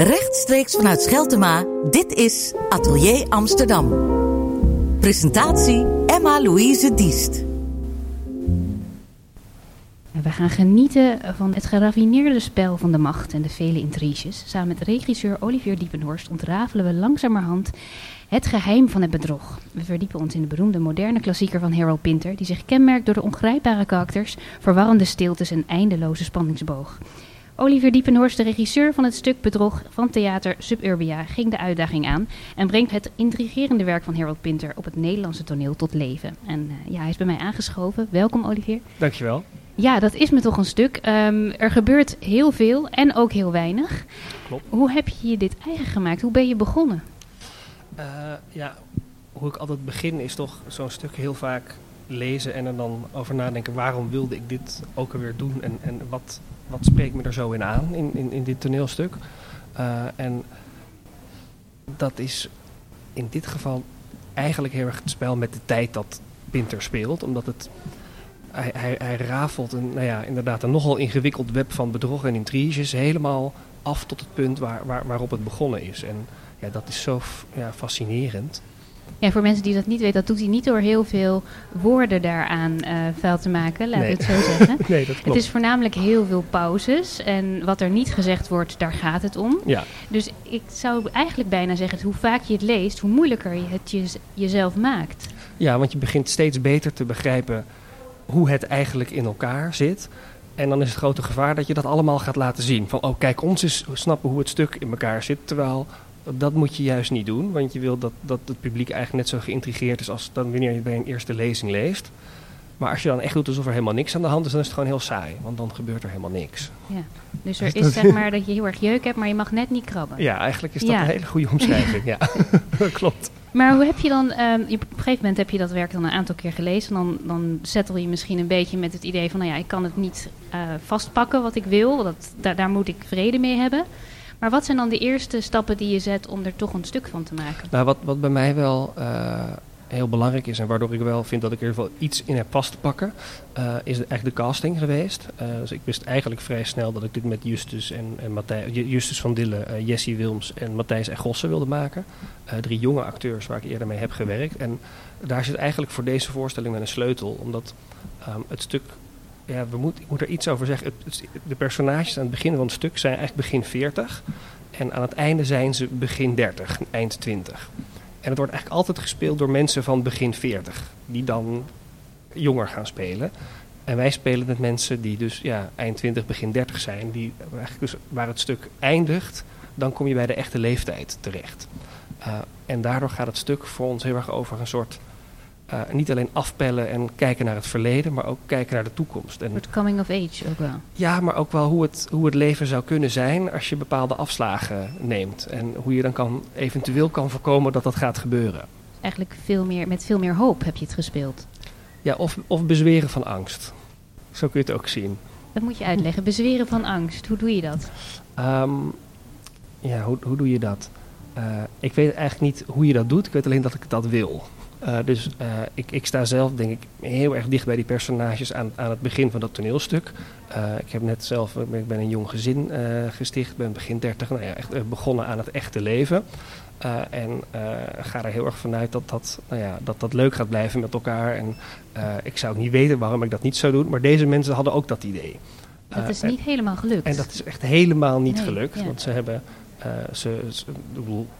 Rechtstreeks vanuit Scheltema, dit is Atelier Amsterdam. Presentatie Emma-Louise Diest. We gaan genieten van het geraffineerde spel van de macht en de vele intriges. Samen met regisseur Olivier Diepenhorst ontrafelen we langzamerhand het geheim van het bedrog. We verdiepen ons in de beroemde moderne klassieker van Harold Pinter, die zich kenmerkt door de ongrijpbare karakters, verwarrende stiltes en eindeloze spanningsboog. Olivier Diepenhorst, de regisseur van het stuk Bedrog van theater Suburbia, ging de uitdaging aan en brengt het intrigerende werk van Harold Pinter op het Nederlandse toneel tot leven. En uh, ja, hij is bij mij aangeschoven. Welkom Olivier. Dankjewel. Ja, dat is me toch een stuk. Um, er gebeurt heel veel en ook heel weinig. Klopt. Hoe heb je je dit eigen gemaakt? Hoe ben je begonnen? Uh, ja, hoe ik altijd begin is toch zo'n stuk heel vaak lezen en er dan over nadenken waarom wilde ik dit ook alweer doen en, en wat, wat spreekt me er zo in aan in, in, in dit toneelstuk. Uh, en dat is in dit geval eigenlijk heel erg het spel met de tijd dat Pinter speelt, omdat het hij, hij, hij, rafelt een, nou ja, inderdaad een nogal ingewikkeld web van bedrog en intriges helemaal af tot het punt waar, waar, waarop het begonnen is. En ja, dat is zo ja, fascinerend. Ja, voor mensen die dat niet weten, dat doet hij niet door heel veel woorden daaraan uh, vuil te maken, laat nee. ik het zo zeggen. nee, dat klopt. Het is voornamelijk heel veel pauzes en wat er niet gezegd wordt, daar gaat het om. Ja. Dus ik zou eigenlijk bijna zeggen, hoe vaak je het leest, hoe moeilijker je het je, jezelf maakt. Ja, want je begint steeds beter te begrijpen hoe het eigenlijk in elkaar zit. En dan is het grote gevaar dat je dat allemaal gaat laten zien. Van, oh kijk, ons is snappen hoe het stuk in elkaar zit. Terwijl dat moet je juist niet doen. Want je wil dat, dat het publiek eigenlijk net zo geïntrigeerd is als dan wanneer je bij een eerste lezing leest. Maar als je dan echt doet alsof er helemaal niks aan de hand is, dan is het gewoon heel saai. Want dan gebeurt er helemaal niks. Ja. Dus er is zeg maar dat je heel erg jeuk hebt, maar je mag net niet krabben. Ja, eigenlijk is dat Ja. een hele goede omschrijving. ja, dat klopt. Maar hoe heb je dan, ehm, op een gegeven moment heb je dat werk dan een aantal keer gelezen. Dan, dan settle je misschien een beetje met het idee van, nou ja, ik kan het niet eh, vastpakken wat ik wil. Dat, daar, daar moet ik vrede mee hebben. Maar wat zijn dan de eerste stappen die je zet om er toch een stuk van te maken? Nou, wat, wat bij mij wel eh, heel belangrijk is en waardoor ik wel vind dat ik er wel iets in heb vast te pakken, eh, is eigenlijk de casting geweest. Eh, dus ik wist eigenlijk vrij snel dat ik dit met Justus en, Justus van Dille, eh, Jessie Wilms en Matthijs Egossen wilde maken. Drie jonge acteurs waar ik eerder mee heb gewerkt. En daar zit eigenlijk voor deze voorstelling wel een sleutel, omdat ehm, het stuk. Ja, we moet, ik moet er iets over zeggen. De personages aan het begin van het stuk zijn eigenlijk begin 40. En aan het einde zijn ze begin 30, eind 20. En het wordt eigenlijk altijd gespeeld door mensen van begin 40, die dan jonger gaan spelen. En wij spelen met mensen die dus ja, eind 20, begin 30 zijn, die eigenlijk dus waar het stuk eindigt, dan kom je bij de echte leeftijd terecht. Uh, en daardoor gaat het stuk voor ons heel erg over een soort uh, niet alleen afpellen en kijken naar het verleden, maar ook kijken naar de toekomst. En soort coming of age ook wel. ja, maar ook wel hoe het, hoe het leven zou kunnen zijn als je bepaalde afslagen neemt. En hoe je dan kan, eventueel kan voorkomen dat dat gaat gebeuren. Eigenlijk veel meer, met veel meer hoop heb je het gespeeld. Ja, of, of bezweren van angst. Zo kun je het ook zien. Dat moet je uitleggen. Bezweren van angst. Hoe doe je dat? Um, ja, hoe, hoe doe je dat? Uh, ik weet eigenlijk niet hoe je dat doet. Ik weet alleen dat ik dat wil. Uh, dus uh, ik, ik, sta zelf, denk ik, heel erg dicht bij die personages aan, aan het begin van dat toneelstuk. Uh, ik heb net zelf, ik ben een jong gezin gesticht, ben begin 30, nou ja, echt begonnen aan het echte leven. en ga er heel erg vanuit dat dat, nou ja, dat dat leuk gaat blijven met elkaar. En ik zou niet weten waarom ik dat niet zou doen, maar deze mensen hadden ook dat idee. Dat is niet en, helemaal gelukt. En dat is echt helemaal niet nee, gelukt, ja. want ze hebben uh, ze, ze,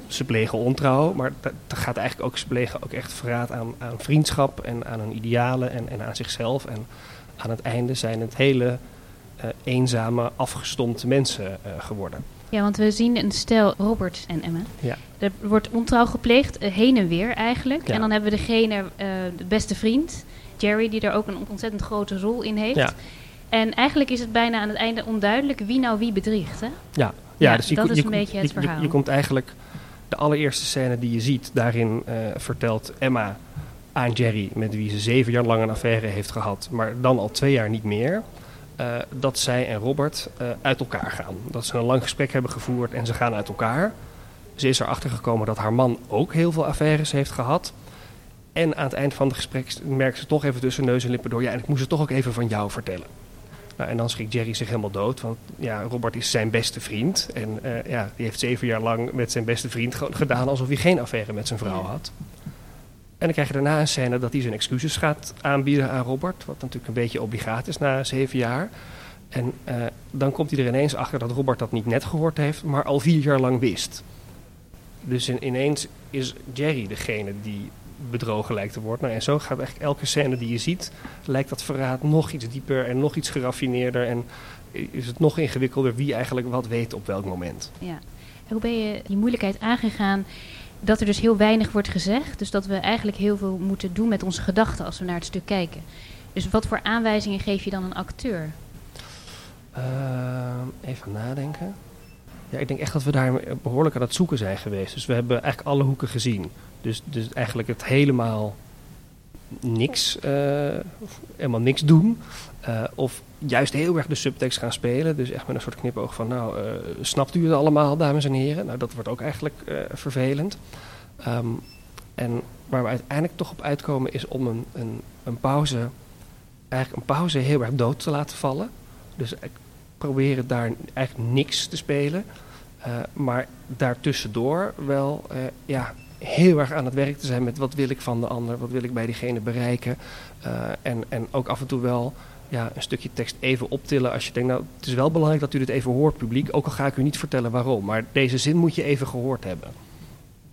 ze, plegen ontrouw, maar dat gaat eigenlijk ook, ze plegen ook echt verraad aan, aan vriendschap en aan hun idealen en, en, aan zichzelf. En aan het einde zijn het hele uh, eenzame, afgestompte mensen uh, geworden. Ja, want we zien een stel Robert en Emma. Ja. Er wordt ontrouw gepleegd, heen en weer eigenlijk. Ja. En dan hebben we degene, de beste vriend, Jerry, die er ook een ontzettend grote rol in heeft. Ja. En eigenlijk is het bijna aan het einde onduidelijk wie nou wie bedriegt, hè? Ja, ja, Ja, dus je, dat is je, een beetje het verhaal. Je, komt eigenlijk de allereerste scène die je ziet, daarin eh, vertelt Emma aan Jerry, met wie ze zeven jaar lang een affaire heeft gehad, maar dan al twee jaar niet meer, eh, dat zij en Robert eh, uit elkaar gaan. Dat ze een lang gesprek hebben gevoerd en ze gaan uit elkaar. Ze is erachter gekomen dat haar man ook heel veel affaires heeft gehad. En aan het eind van het gesprek merkt ze toch even tussen neus en lippen door, ja, en ik moest het toch ook even van jou vertellen. Nou, en dan schrikt Jerry zich helemaal dood, want ja, Robert is zijn beste vriend. En eh, ja, die heeft zeven jaar lang met zijn beste vriend gedaan alsof hij geen affaire met zijn vrouw had. En dan krijg je daarna een scène dat hij zijn excuses gaat aanbieden aan Robert. Wat natuurlijk een beetje obligaat is na zeven jaar. En uh, dan komt hij er ineens achter dat Robert dat niet net gehoord heeft, maar al vier jaar lang wist. Dus in, ineens is Jerry degene die bedrogen lijkt te worden. Nou, en zo gaat eigenlijk elke scène die je ziet, lijkt dat verraad nog iets dieper en nog iets geraffineerder. En is het nog ingewikkelder wie eigenlijk wat weet op welk moment. Ja. En hoe ben je die moeilijkheid aangegaan dat er dus heel weinig wordt gezegd. Dus dat we eigenlijk heel veel moeten doen met onze gedachten als we naar het stuk kijken. Dus wat voor aanwijzingen geef je dan een acteur? Uh, even nadenken. Ja, ik denk echt dat we daar behoorlijk aan het zoeken zijn geweest. Dus we hebben eigenlijk alle hoeken gezien. Dus, dus eigenlijk het helemaal niks, uh, helemaal niks doen. Uh, of juist heel erg de subtekst gaan spelen. Dus echt met een soort knipoog van, nou, uh, snapt u het allemaal, dames en heren? Nou, dat wordt ook eigenlijk vervelend. Um, en waar we uiteindelijk toch op uitkomen is om een, een, een pauze, eigenlijk een pauze heel erg dood te laten vallen. Dus proberen daar eigenlijk niks te spelen. Maar daartussendoor wel ja, heel erg aan het werk te zijn met wat wil ik van de ander, wat wil ik bij diegene bereiken. Uh, en, en ook af en toe wel ja, een stukje tekst even optillen als je denkt, nou het is wel belangrijk dat u dit even hoort publiek, ook al ga ik u niet vertellen waarom. Maar deze zin moet je even gehoord hebben.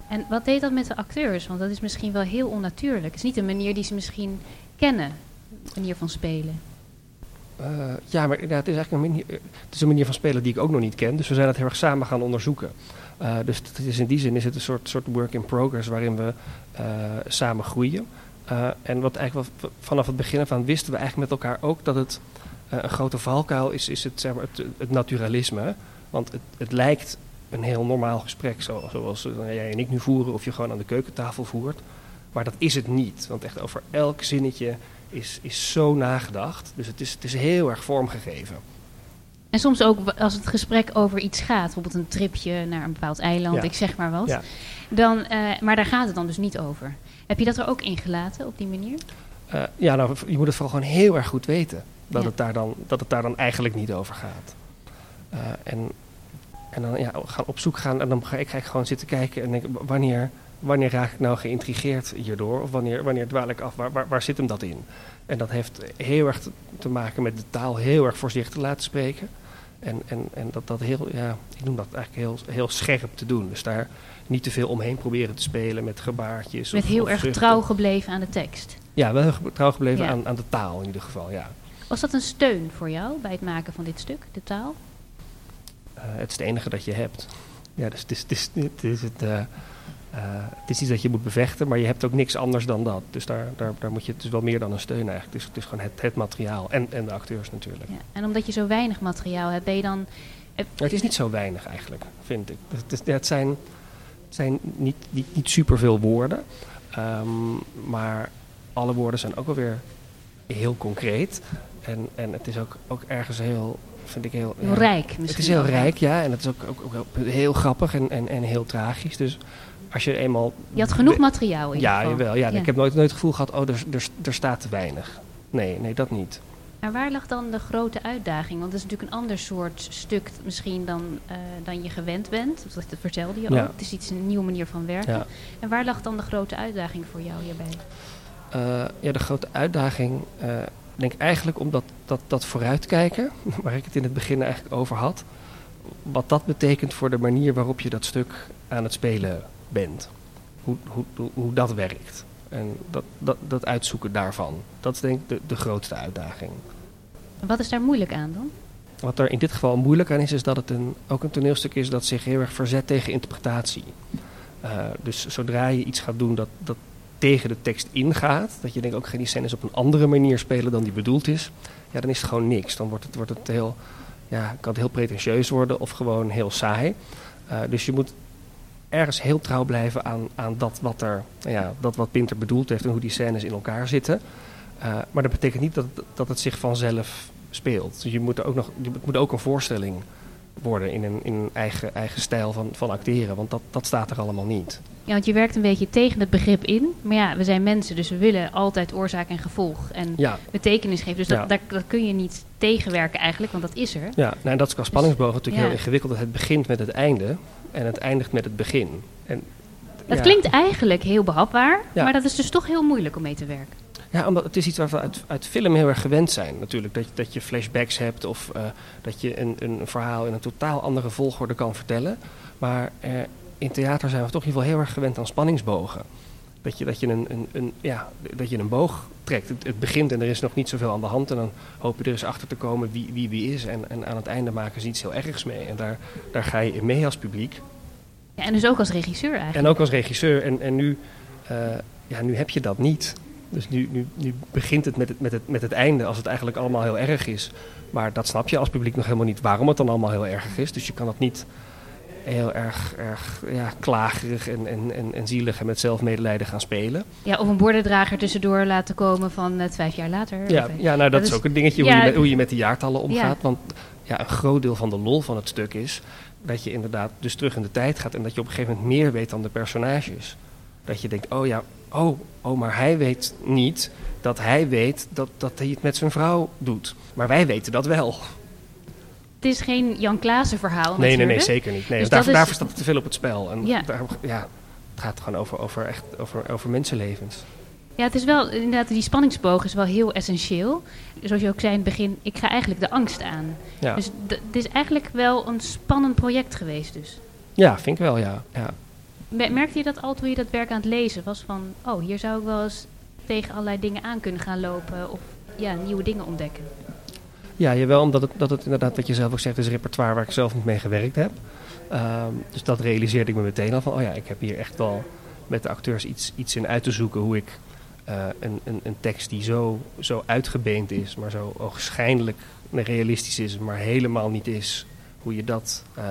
En wat deed dat met de acteurs? Want dat is misschien wel heel onnatuurlijk. Het is niet een manier die ze misschien kennen, manier van spelen. Uh, ja, maar het is eigenlijk een manier, het is een manier van spelen die ik ook nog niet ken. Dus we zijn het heel erg samen gaan onderzoeken. Uh, dus in die zin is het een soort, soort work in progress waarin we uh, samen groeien. en wat eigenlijk vanaf het begin af aan wisten we eigenlijk met elkaar ook dat het een grote valkuil is, is het, zeg maar, het, naturalisme. Want het, het, lijkt een heel normaal gesprek, zo, zoals jij en ik nu voeren, of je gewoon aan de keukentafel voert. Maar dat is het niet. Want echt over elk zinnetje is, is zo nagedacht. Dus het is, het is heel erg vormgegeven. En soms ook als het gesprek over iets gaat, bijvoorbeeld een tripje naar een bepaald eiland, ik zeg maar wat. Ja. Dan, uh, maar daar gaat het dan dus niet over. Heb je dat er ook ingelaten op die manier? Uh, ja, nou, je moet het vooral gewoon heel erg goed weten. Dat, ja. het, daar dan, dat het daar dan eigenlijk niet over gaat. Uh, en, en dan ja, gaan op zoek gaan en dan ga ik, ga ik gewoon zitten kijken en denken, wanneer wanneer raak ik nou geïntrigeerd hierdoor? Of wanneer, wanneer dwaal ik af? Waar, waar, waar, zit hem dat in? En dat heeft heel erg te maken met de taal heel erg voorzichtig laten spreken. En, en, en dat, dat heel, ja, ik noem dat eigenlijk heel, heel scherp te doen. Dus daar niet te veel omheen proberen te spelen met gebaartjes. Met of, heel of erg zuchten. trouw gebleven aan de tekst. Ja, wel trouw gebleven Ja. aan, aan de taal in ieder geval, ja. Was dat een steun voor jou bij het maken van dit stuk, de taal? Uh, het is het enige dat je hebt. Ja, dus het is het, is, het, is het, uh, uh, het is iets dat je moet bevechten, maar je hebt ook niks anders dan dat. Dus daar, daar, daar moet je, het is wel meer dan een steun eigenlijk. Het is, het is gewoon het, het materiaal en, en de acteurs natuurlijk. Ja. En omdat je zo weinig materiaal hebt, ben je dan... eh, het is niet zo weinig eigenlijk, vind ik. Het, is, het zijn, het zijn niet, niet, niet superveel woorden, um, maar alle woorden zijn ook wel weer heel concreet. En, en het is ook, ook ergens heel, vind ik heel... Heel rijk Het misschien is heel rijk, ja. En het is ook, ook, ook heel grappig en, en, en heel tragisch. Dus als je eenmaal... Je had genoeg materiaal in Ja, geval. jawel. Ja, Ik heb nooit, nooit het gevoel gehad, oh, er, er, er staat te weinig. Nee, nee, dat niet. Maar waar lag dan de grote uitdaging? Want het is natuurlijk een ander soort stuk misschien dan, eh, dan je gewend bent. Dat vertelde je Ja. ook. Het is iets een nieuwe manier van werken. Ja. En waar lag dan de grote uitdaging voor jou hierbij? Uh, ja, de grote uitdaging, uh, denk ik eigenlijk om dat, dat, dat vooruitkijken, waar ik het in het begin eigenlijk over had, wat dat betekent voor de manier waarop je dat stuk aan het spelen bent. Hoe, hoe, hoe, dat werkt. En dat, dat, dat uitzoeken daarvan. Dat is denk ik de, de grootste uitdaging. Wat is daar moeilijk aan dan? Wat er in dit geval moeilijk aan is, is dat het een, ook een toneelstuk is dat zich heel erg verzet tegen interpretatie. Uh, dus zodra je iets gaat doen dat, dat tegen de tekst ingaat, dat je denkt ook ga die scènes op een andere manier spelen dan die bedoeld is, ja, dan is het gewoon niks. Dan wordt het, wordt het heel, ja, kan het heel pretentieus worden of gewoon heel saai. Uh, dus je moet ergens heel trouw blijven aan, aan dat, wat er, nou ja, dat wat Pinter bedoeld heeft en hoe die scènes in elkaar zitten. Uh, maar dat betekent niet dat, dat het zich vanzelf speelt. Dus je moet, er ook nog, je moet ook een voorstelling worden in een, in een eigen, eigen stijl van, van acteren. Want dat, dat staat er allemaal niet. Ja, want je werkt een beetje tegen het begrip in. Maar ja, we zijn mensen, dus we willen altijd oorzaak en gevolg. En Ja, betekenis geven. Dus dat, Ja. daar, dat kun je niet tegenwerken eigenlijk, want dat is er. ja nou, en dat is qua spanningsboog natuurlijk ja. heel ingewikkeld. Het begint met het einde en het eindigt met het begin. En, Dat ja. klinkt eigenlijk heel behapbaar, Ja. maar dat is dus toch heel moeilijk om mee te werken. Ja, omdat het is iets waar we uit, uit film heel erg gewend zijn natuurlijk. Dat, dat je flashbacks hebt of eh, dat je een, een verhaal in een totaal andere volgorde kan vertellen. Maar eh, in theater zijn we toch in ieder geval heel erg gewend aan spanningsbogen. Dat je, dat je, een, een, een, ja, dat je een boog trekt. Het, het begint en er is nog niet zoveel aan de hand. En dan hoop je er eens achter te komen wie wie, wie is. En, en aan het einde maken ze iets heel ergs mee. En daar, daar ga je in mee als publiek. Ja, en dus ook als regisseur eigenlijk. En ook als regisseur. En, en nu, eh, ja, nu heb je dat niet. Dus nu, nu, nu begint het met, het met het met het einde, als het eigenlijk allemaal heel erg is. Maar dat snap je als publiek nog helemaal niet waarom het dan allemaal heel erg is. Dus je kan dat niet heel erg, erg ja, klagerig en, en, en, en zielig en met zelfmedelijden gaan spelen. Ja, of een bordendrager tussendoor laten komen van het vijf jaar later. Ja, eh, ja nou dat, dat is ook een dingetje hoe, je met, hoe je met die jaartallen omgaat. Ja. Want ja, een groot deel van de lol van het stuk is dat je inderdaad dus terug in de tijd gaat en dat je op een gegeven moment meer weet dan de personages. Dat je denkt, oh ja, oh, oh maar hij weet niet dat hij weet dat, dat hij het met zijn vrouw doet. Maar wij weten dat wel. Is geen Jan Klaassen verhaal Nee, nee, nee, zeker niet. Nee, Dus daarvoor, dat is- daarvoor staat het te veel op het spel. En Ja. daar, ja, het gaat gewoon over, over, echt, over, over mensenlevens. Ja, het is wel, inderdaad, die spanningsboog is wel heel essentieel. Zoals je ook zei in het begin, ik ga eigenlijk de angst aan. Ja, Dus het is eigenlijk wel een spannend project geweest dus. ja vind ik wel, ja. ja. Me- Merkte je dat al toen je dat werk aan het lezen was van... oh, hier zou ik wel eens tegen allerlei dingen aan kunnen gaan lopen... of ja, nieuwe dingen ontdekken. Ja, jawel, omdat het, dat het inderdaad, wat je zelf ook zegt, is repertoire waar ik zelf niet mee gewerkt heb. Ehm, dus dat realiseerde ik me meteen al van, oh ja, ik heb hier echt wel met de acteurs iets, iets in uit te zoeken hoe ik eh, een, een, een tekst die zo, zo uitgebeend is, maar zo ogenschijnlijk realistisch is, maar helemaal niet is, hoe je dat, eh,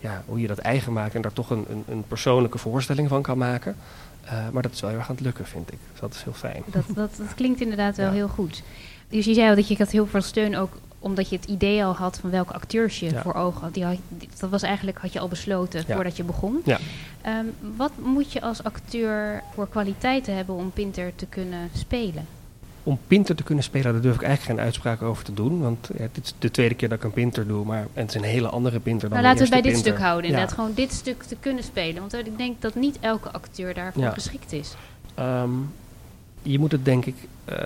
ja, hoe je dat eigen maakt en daar toch een, een, een persoonlijke voorstelling van kan maken. Eh, maar dat is wel heel erg aan het lukken, vind ik. Dus dat is heel fijn. Dat, dat, dat klinkt inderdaad wel Ja. heel goed. Dus je zei al dat je had heel veel steun ook omdat je het idee al had van welke acteurs je Ja. voor ogen had. Die had. Dat was eigenlijk, had je al besloten Ja. voordat je begon. Ja. Ehm, wat moet je als acteur voor kwaliteiten hebben om Pinter te kunnen spelen? Om Pinter te kunnen spelen, daar durf ik eigenlijk geen uitspraak over te doen. Want dit is de tweede keer dat ik een Pinter doe. Maar, het is een hele andere Pinter dan Nou, laten we het bij dit stuk houden. Inderdaad, gewoon dit stuk te kunnen spelen. Want ik denk dat niet elke acteur daarvoor geschikt is. Ehm, je moet het denk ik eh,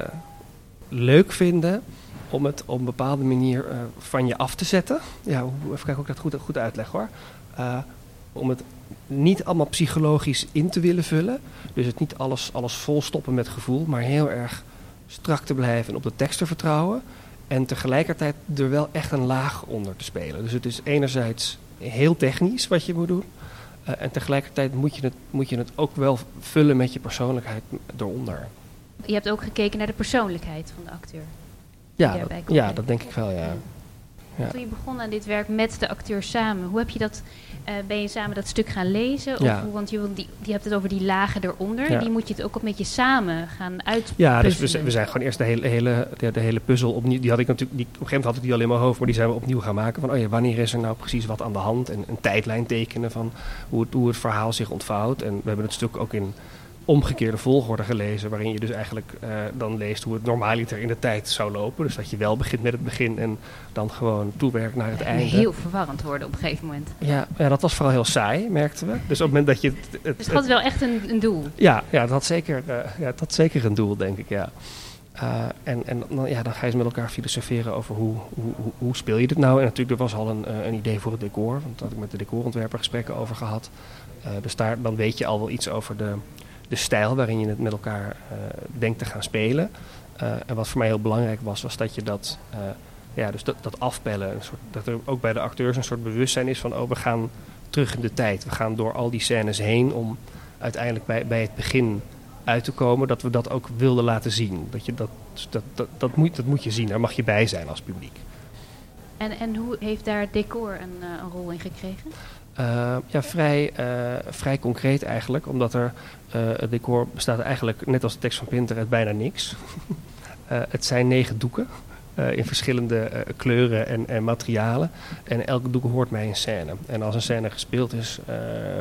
leuk vinden om het op een bepaalde manier eh, van je af te zetten. Ja, even kijken hoe ik dat goed, goed uitleg hoor. Eh, om het niet allemaal psychologisch in te willen vullen. Dus het niet alles, alles volstoppen met gevoel, maar heel erg strak te blijven en op de tekst te vertrouwen. En tegelijkertijd er wel echt een laag onder te spelen. Dus het is enerzijds heel technisch wat je moet doen. eh, en tegelijkertijd moet je, het, moet je het ook wel vullen met je persoonlijkheid eronder. Je hebt ook gekeken naar de persoonlijkheid van de acteur. Ja, Ja, dat, ja, dat denk ik wel, ja. Ja. Toen je begon aan dit werk met de acteur samen, hoe heb je dat, eh, ben je samen dat stuk gaan lezen? Of Ja. hoe, want je, die, die hebt het over die lagen eronder, Ja. die moet je het ook een beetje samen gaan uit. Ja, dus we, we zijn gewoon eerst de hele, hele, de, de hele puzzel opnieuw. Die had ik natuurlijk, die, op een gegeven moment had ik die al in mijn hoofd, maar die zijn we opnieuw gaan maken. Van, oh ja, wanneer is er nou precies wat aan de hand? En een tijdlijn tekenen van hoe het, hoe het verhaal zich ontvouwt. En we hebben het stuk ook in omgekeerde volgorde gelezen, waarin je dus eigenlijk eh, dan leest hoe het normaaliter in de tijd zou lopen. Dus dat je wel begint met het begin en dan gewoon toewerkt naar het einde. heel verwarrend worden op een gegeven moment. Ja, ja, dat was vooral heel saai, merkten we. Dus op het moment dat je het, het, Dus het had wel echt een, een doel. ja, ja, dat had zeker, eh, ja, dat had zeker een doel, denk ik, ja. Eh, en en dan, ja, dan ga je eens met elkaar filosoferen over hoe, hoe, hoe, hoe speel je dit nou. En natuurlijk, er was al een, een idee voor het decor. Want daar had ik met de decorontwerper gesprekken over gehad. Eh, dus daar, dan weet je al wel iets over de, de stijl waarin je het met elkaar eh, denkt te gaan spelen. Eh, en wat voor mij heel belangrijk was, was dat je dat, eh, ja, dus dat, dat afbellen. Een soort, dat er ook bij de acteurs een soort bewustzijn is van, oh, we gaan terug in de tijd. We gaan door al die scènes heen om uiteindelijk bij, bij het begin uit te komen, dat we dat ook wilden laten zien. Dat, je dat, dat, dat, dat, moet, dat moet je zien, daar mag je bij zijn als publiek. En, en hoe heeft daar decor een, een rol in gekregen? Eh, ja, vrij, eh, vrij concreet eigenlijk, omdat er, eh, het decor bestaat eigenlijk, net als de tekst van Pinter, uit bijna niks. Het zijn negen doeken. Eh, in verschillende eh, kleuren en, en, materialen. En elke doek hoort bij een scène. En als een scène gespeeld is, uh,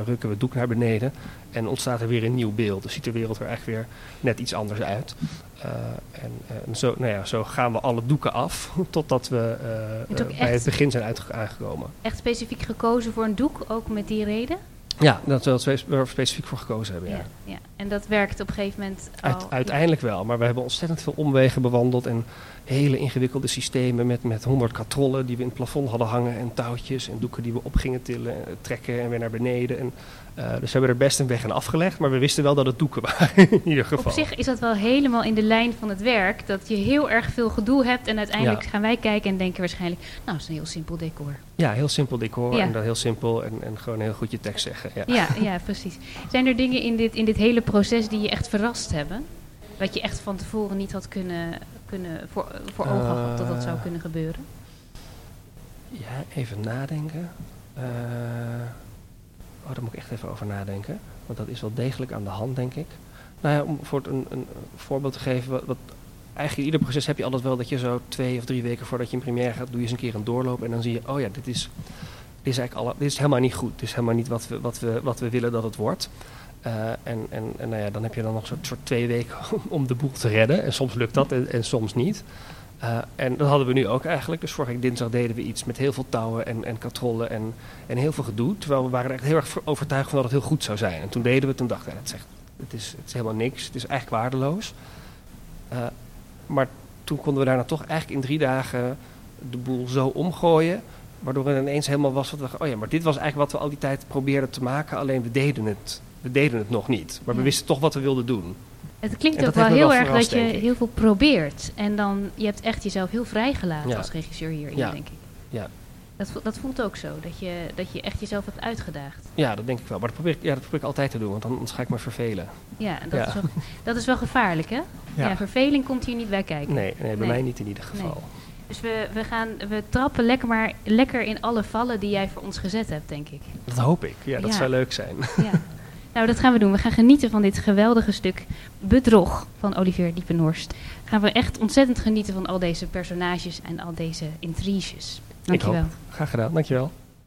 rukken we het doek naar beneden en ontstaat er weer een nieuw beeld. Dus ziet de wereld er eigenlijk weer net iets anders uit. en, en zo, nou ja, zo gaan we alle doeken af totdat we bij het begin zijn aangekomen. Echt specifiek gekozen voor een doek, ook met die reden? Ja, dat we er specifiek voor gekozen hebben. Ja. ja. Ja, En dat werkt op een gegeven moment. Al, uiteindelijk wel, maar we hebben ontzettend veel omwegen bewandeld en hele ingewikkelde systemen met, met honderd katrollen die we in het plafond hadden hangen en touwtjes en doeken die we op gingen tillen, trekken en weer naar beneden. En uh, dus we hebben er best een weg in afgelegd, maar we wisten wel dat het doeken waren in ieder geval. Op zich is dat wel helemaal in de lijn van het werk, dat je heel erg veel gedoe hebt en uiteindelijk gaan wij kijken en denken waarschijnlijk, nou, het is een heel simpel decor. Ja, heel simpel decor en dan heel simpel en, en gewoon heel goed je tekst zeggen. Ja. ja, ja, precies. Zijn er dingen in dit, in dit hele proces die je echt verrast hebben? Wat je echt van tevoren niet had kunnen, kunnen voor, voor ogen had dat dat zou kunnen gebeuren? Ja, even nadenken. Uh, Oh, daar moet ik echt even over nadenken. Want dat is wel degelijk aan de hand, denk ik. Nou ja, om voor een, een voorbeeld te geven. Wat, wat, eigenlijk in ieder proces heb je altijd wel dat je zo twee of drie weken voordat je in première gaat, doe je eens een keer een doorloop. En dan zie je, oh ja, dit is, dit is eigenlijk alle, dit is helemaal niet goed. Dit is helemaal niet wat we, wat we, wat we willen dat het wordt. Uh, en en, nou ja, dan heb je dan nog een soort twee weken om de boel te redden. En soms lukt dat en, soms niet. Uh, en dat hadden we nu ook eigenlijk. Dus vorige dinsdag deden we iets met heel veel touwen en, en katrollen en, en heel veel gedoe. Terwijl we waren echt heel erg overtuigd van dat het heel goed zou zijn. En toen deden we het en dachten we, het, is het, is, het is helemaal niks. Het is eigenlijk waardeloos. Uh, maar toen konden we daarna toch eigenlijk in drie dagen de boel zo omgooien. Waardoor het ineens helemaal was wat we oh ja, maar dit was eigenlijk wat we al die tijd probeerden te maken. Alleen we deden het, we deden het nog niet. Maar we wisten toch wat we wilden doen. Het klinkt ook wel heel erg dat je heel veel probeert. En dan, je hebt echt jezelf heel vrijgelaten als regisseur hierin, ja. denk ik. Ja. Dat, dat voelt ook zo, dat je, dat je echt jezelf hebt uitgedaagd. Ja, dat denk ik wel. Maar dat probeer ik, ja, dat probeer ik altijd te doen, want anders ga ik me vervelen. Ja, dat, Is, wel, dat is wel gevaarlijk, hè? Ja. verveling komt hier niet bij kijken. Nee, nee bij mij niet in ieder geval. Dus we, we, gaan, we trappen lekker maar lekker in alle vallen die jij voor ons gezet hebt, denk ik. Dat hoop ik. Ja, dat zou leuk zijn. Ja. Nou, dat gaan we doen. We gaan genieten van dit geweldige stuk Bedrog van Olivier Diepenhorst. Gaan we echt ontzettend genieten van al deze personages en al deze intriges. Dankjewel. Graag gedaan. Dankjewel.